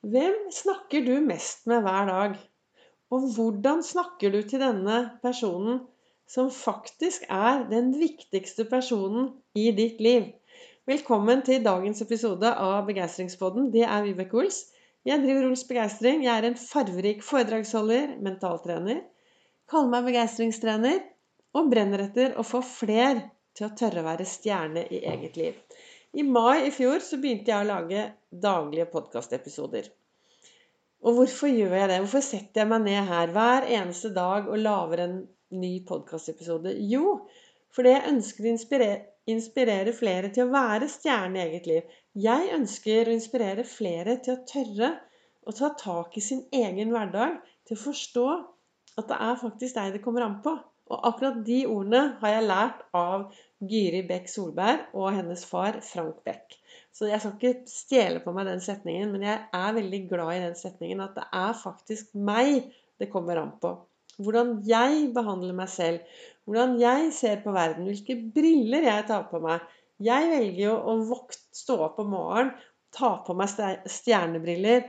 Hvem snakker du mest med hver dag? Og hvordan snakker du til denne personen som faktisk er den viktigste personen i ditt liv? Velkommen til dagens episode av Begeistringspodden. Det er Vibeke Ols. Jeg driver Ols Begeistring. Jeg er en farverik foredragsholder, mentaltrener. Kaller meg begeistringstrener og brenner etter å få fler til å tørre å være stjerne i eget liv. I mai i fjor så begynte jeg å lage daglige podkastepisoder. Og hvorfor gjør jeg det? Hvorfor setter jeg meg ned her hver eneste dag og lager en ny podkastepisode? Jo, fordi jeg ønsker å inspirere, inspirere flere til å være stjerne i eget liv. Jeg ønsker å inspirere flere til å tørre å ta tak i sin egen hverdag, til å forstå at det er faktisk deg det kommer an på. Og akkurat de ordene har jeg lært av Gyri Bekk Solberg og hennes far Frank Bekk. Så jeg skal ikke stjele på meg den setningen, men jeg er veldig glad i den setningen. At det er faktisk meg det kommer an på. Hvordan jeg behandler meg selv. Hvordan jeg ser på verden. Hvilke briller jeg tar på meg. Jeg velger jo å vokte, stå opp om morgenen, ta på meg stjernebriller,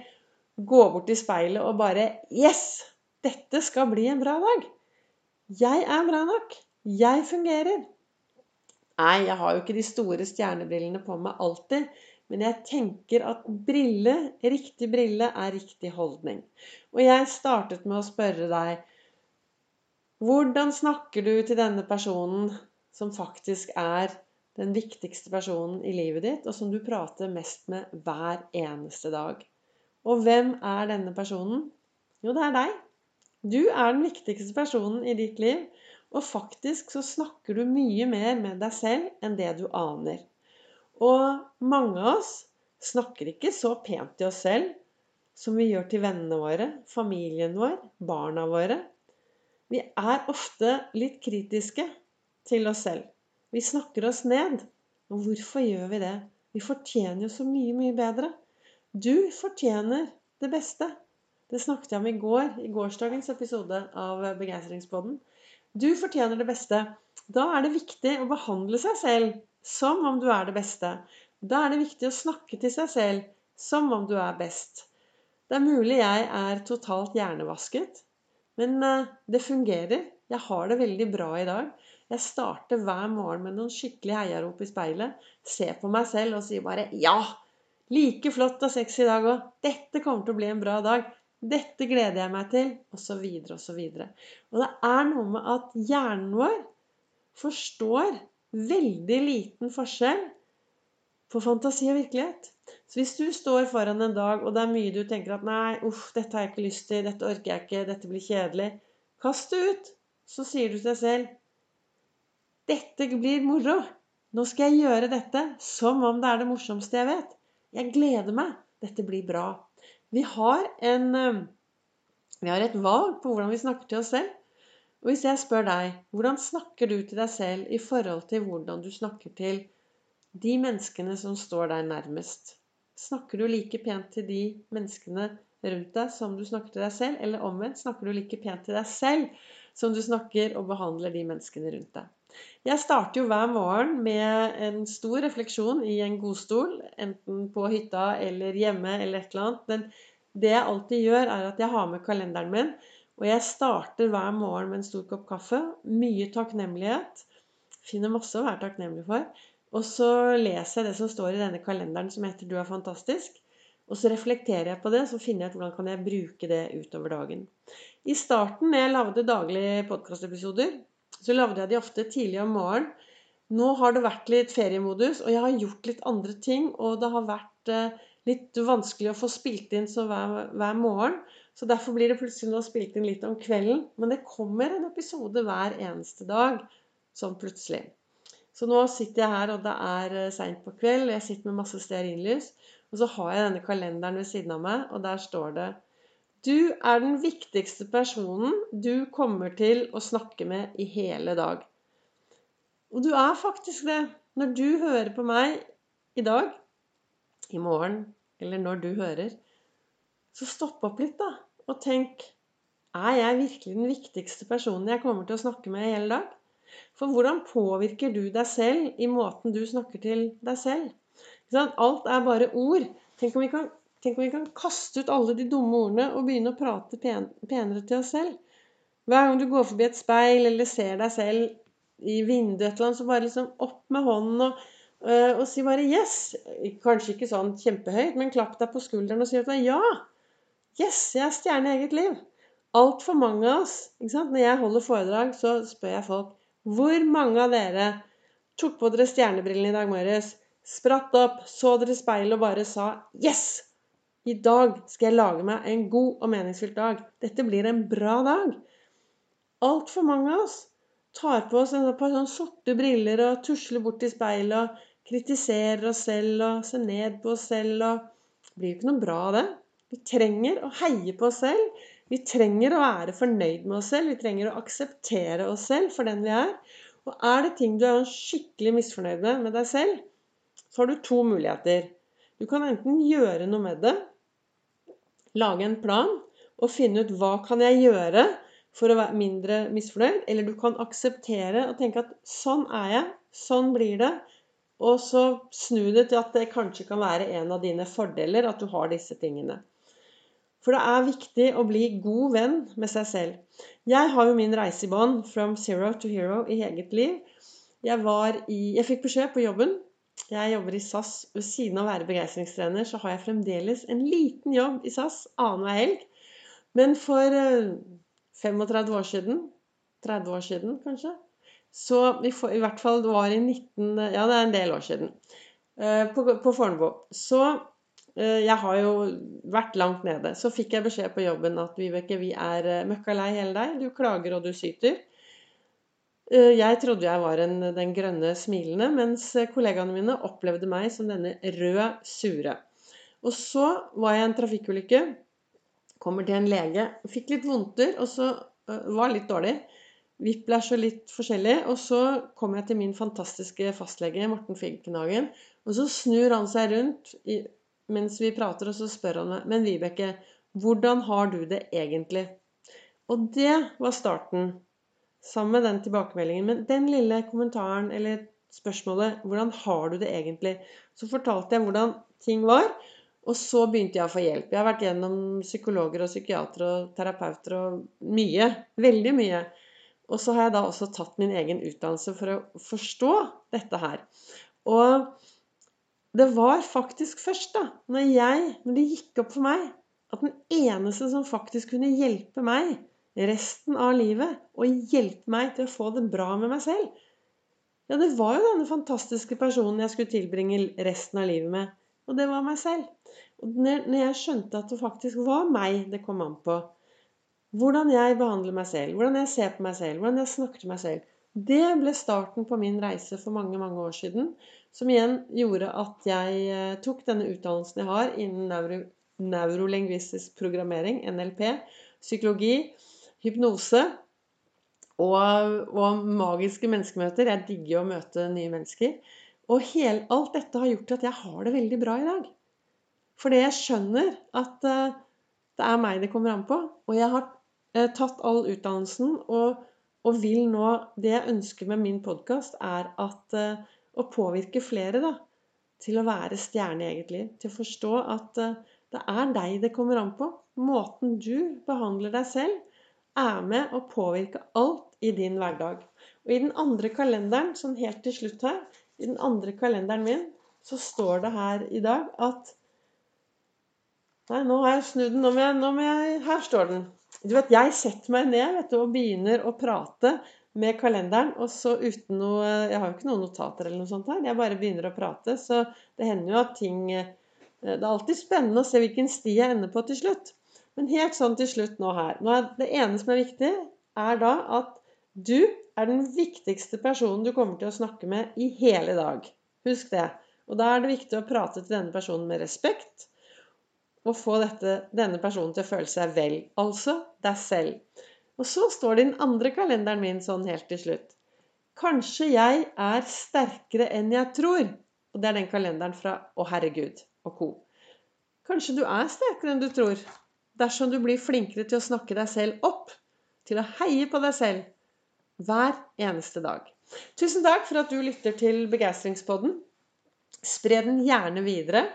gå bort til speilet og bare Yes! Dette skal bli en bra dag. Jeg er bra nok. Jeg fungerer. Nei, jeg har jo ikke de store stjernebrillene på meg alltid. Men jeg tenker at brille, riktig brille, er riktig holdning. Og jeg startet med å spørre deg Hvordan snakker du til denne personen som faktisk er den viktigste personen i livet ditt, og som du prater mest med hver eneste dag? Og hvem er denne personen? Jo, det er deg. Du er den viktigste personen i ditt liv. Og faktisk så snakker du mye mer med deg selv enn det du aner. Og mange av oss snakker ikke så pent til oss selv som vi gjør til vennene våre, familien vår, barna våre. Vi er ofte litt kritiske til oss selv. Vi snakker oss ned. Og hvorfor gjør vi det? Vi fortjener jo så mye, mye bedre. Du fortjener det beste. Det snakket jeg om i går, i gårsdagens episode av Begeistringspodden. Du fortjener det beste. Da er det viktig å behandle seg selv som om du er det beste. Da er det viktig å snakke til seg selv som om du er best. Det er mulig jeg er totalt hjernevasket, men eh, det fungerer. Jeg har det veldig bra i dag. Jeg starter hver morgen med noen skikkelig heiarop i speilet. Ser på meg selv og sier bare 'ja'. Like flott og sexy i dag òg. Dette kommer til å bli en bra dag. Dette gleder jeg meg til, osv., osv. Og det er noe med at hjernen vår forstår veldig liten forskjell på fantasi og virkelighet. Så hvis du står foran en dag, og det er mye du tenker at 'nei, uff, dette har jeg ikke lyst til, dette orker jeg ikke, dette blir kjedelig', kast det ut. Så sier du til deg selv 'Dette blir moro'. Nå skal jeg gjøre dette som om det er det morsomste jeg vet. Jeg gleder meg. Dette blir bra. Vi har, en, eh, vi har et valg på hvordan vi snakker til oss selv. Og hvis jeg spør deg hvordan snakker du til deg selv i forhold til hvordan du snakker til de menneskene som står deg nærmest? Snakker du like pent til de menneskene rundt deg som du snakker til deg selv? Eller omvendt, snakker du like pent til deg selv som du snakker og behandler de menneskene rundt deg? Jeg starter jo hver morgen med en stor refleksjon i en godstol, enten på hytta eller hjemme eller et eller annet. Men det jeg alltid gjør, er at jeg har med kalenderen min, og jeg starter hver morgen med en stor kopp kaffe. Mye takknemlighet. Finner masse å være takknemlig for. Og så leser jeg det som står i denne kalenderen som heter 'Du er fantastisk'. Og så reflekterer jeg på det, så finner jeg ut hvordan kan jeg bruke det utover dagen. I starten, når jeg lagde daglige podkastepisoder, så lagde jeg de ofte tidlig om morgenen. Nå har det vært litt feriemodus, og jeg har gjort litt andre ting. Og det har vært eh, litt vanskelig å få spilt inn hver, hver, morgen. Så derfor blir det plutselig nå spilt inn litt om kvelden. Men det kommer en episode hver eneste dag. Sånn plutselig. Så nå sitter jeg her, og det er eh, seint på kveld. og Jeg sitter med masse stearinlys. Og så har jeg denne kalenderen ved siden av meg, og der står det du er den viktigste personen du kommer til å snakke med i hele dag. Og du er faktisk det. Når du hører på meg i dag, i morgen, eller når du hører, så stopp opp litt, da. Og tenk Er jeg virkelig den viktigste personen jeg kommer til å snakke med i hele dag? For hvordan påvirker du deg selv i måten du snakker til deg selv? Alt er bare ord. Tenk om vi kan Tenk om vi kan kaste ut alle de dumme ordene og begynne å prate pen, penere til oss selv. Hver gang du går forbi et speil eller ser deg selv i vinduet, et eller annet, så bare liksom opp med hånden og, øh, og si bare 'yes'. Kanskje ikke sånn kjempehøyt, men klapp deg på skulderen og si at 'ja'. Yes, jeg er stjerne i eget liv. Altfor mange av oss ikke sant? Når jeg holder foredrag, så spør jeg folk hvor mange av dere tok på dere stjernebrillene i dag morges, spratt opp, så dere i speilet og bare sa 'yes'. I dag skal jeg lage meg en god og meningsfylt dag. Dette blir en bra dag. Altfor mange av oss tar på oss et par sånne sorte briller og tusler bort til speilet og kritiserer oss selv og ser ned på oss selv. og Det blir jo ikke noe bra av det. Vi trenger å heie på oss selv. Vi trenger å være fornøyd med oss selv. Vi trenger å akseptere oss selv for den vi er. Og er det ting du er skikkelig misfornøyd med med deg selv, så har du to muligheter. Du kan enten gjøre noe med det, lage en plan og finne ut hva kan jeg gjøre for å være mindre misfornøyd. Eller du kan akseptere og tenke at sånn er jeg, sånn blir det. Og så snu det til at det kanskje kan være en av dine fordeler at du har disse tingene. For det er viktig å bli god venn med seg selv. Jeg har jo min reise i bånd, from zero to hero, i eget liv. Jeg, i, jeg fikk beskjed på jobben jeg jobber i SAS. Ved siden av å være begeistringstrener, så har jeg fremdeles en liten jobb i SAS annenhver helg. Men for 35 eh, år siden 30 år siden, kanskje. Så vi får, i hvert fall det var i 19 Ja, det er en del år siden. Eh, på, på Fornebu. Så eh, jeg har jo vært langt nede. Så fikk jeg beskjed på jobben at Vibeke, vi er møkka lei hele deg. Du klager og du syter. Eh, jeg trodde jeg var en, den grønne smilende, mens kollegaene mine opplevde meg som denne røde, sure. Og så var jeg i en trafikkulykke. Kommer til en lege. Fikk litt vondter, og så uh, var litt dårlig. Whiplash og litt forskjellig. Og så kom jeg til min fantastiske fastlege, Morten Finkenhagen. Og så snur han seg rundt i, mens vi prater, og så spør han meg Men Vibeke, hvordan har du det egentlig? Og det var starten sammen med den tilbakemeldingen. Men den lille kommentaren eller spørsmålet 'Hvordan har du det egentlig?' Så fortalte jeg hvordan ting var. Og så begynte jeg å få hjelp. Jeg har vært gjennom psykologer og psykiatere og terapeuter og mye. Veldig mye. Og så har jeg da også tatt min egen utdannelse for å forstå dette her. Og det var faktisk først da, når, jeg, når det gikk opp for meg at den eneste som faktisk kunne hjelpe meg resten av livet og hjelpe meg til å få det bra med meg selv. Ja, det var jo denne fantastiske personen jeg skulle tilbringe resten av livet med. Og det var meg selv. Og når jeg skjønte at det faktisk var meg det kom an på, hvordan jeg behandler meg selv, hvordan jeg ser på meg selv, hvordan jeg snakker til meg selv, det ble starten på min reise for mange, mange år siden. Som igjen gjorde at jeg eh, tok denne utdannelsen jeg har innen neuro, neurolingvistisk programmering, NLP, psykologi, hypnose og, og magiske menneskemøter. Jeg digger å møte nye mennesker. Og hel, alt dette har gjort at jeg har det veldig bra i dag. Fordi jeg skjønner at uh, det er meg det kommer an på. Og jeg har uh, tatt all utdannelsen og, og, vil nå Det jeg ønsker med min podkast, er at, uh, å påvirke flere da, til å være stjerne i eget liv. Til å forstå at det er deg det kommer an på. Måten du behandler deg selv er med å påvirke alt i din hverdag. Og i den andre kalenderen, sånn helt til slutt her, i den andre kalenderen min, så står det her i dag at Nei, nå har jeg snudd den. Nå må jeg, nå må jeg Her står den. Du vet, Jeg setter meg ned vet du, og begynner å prate med kalenderen, og så uten noe Jeg har jo ikke noen notater eller noe sånt her. Jeg bare begynner å prate. Så det hender jo at ting eh, Det er alltid spennende å se hvilken sti jeg ender på til slutt. Men helt sånn til slutt nå her nå Det ene som er viktig, er da at du er den viktigste personen du kommer til å snakke med i hele dag. Husk det. Og da er det viktig å prate til denne personen med respekt. Og få dette, denne personen til å føle seg vel. Altså deg selv. Og så står det i den andre kalenderen min sånn helt til slutt. Kanskje jeg er sterkere enn jeg tror. Og det er den kalenderen fra Å, herregud og co. Kanskje du er sterkere enn du tror dersom du blir flinkere til å snakke deg selv opp, til å heie på deg selv hver eneste dag. Tusen takk for at du lytter til Begeistringspodden. Spre den gjerne videre.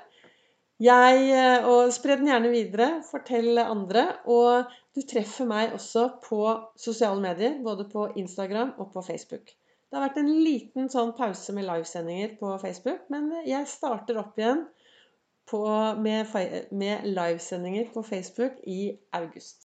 Jeg, eh, og spre den gjerne videre. Fortell andre. Og du treffer meg også på sosiale medier, både på Instagram og på Facebook. Det har vært en liten sånn pause med livesendinger på Facebook, men jeg starter opp igjen på, med, med livesendinger på Facebook i august.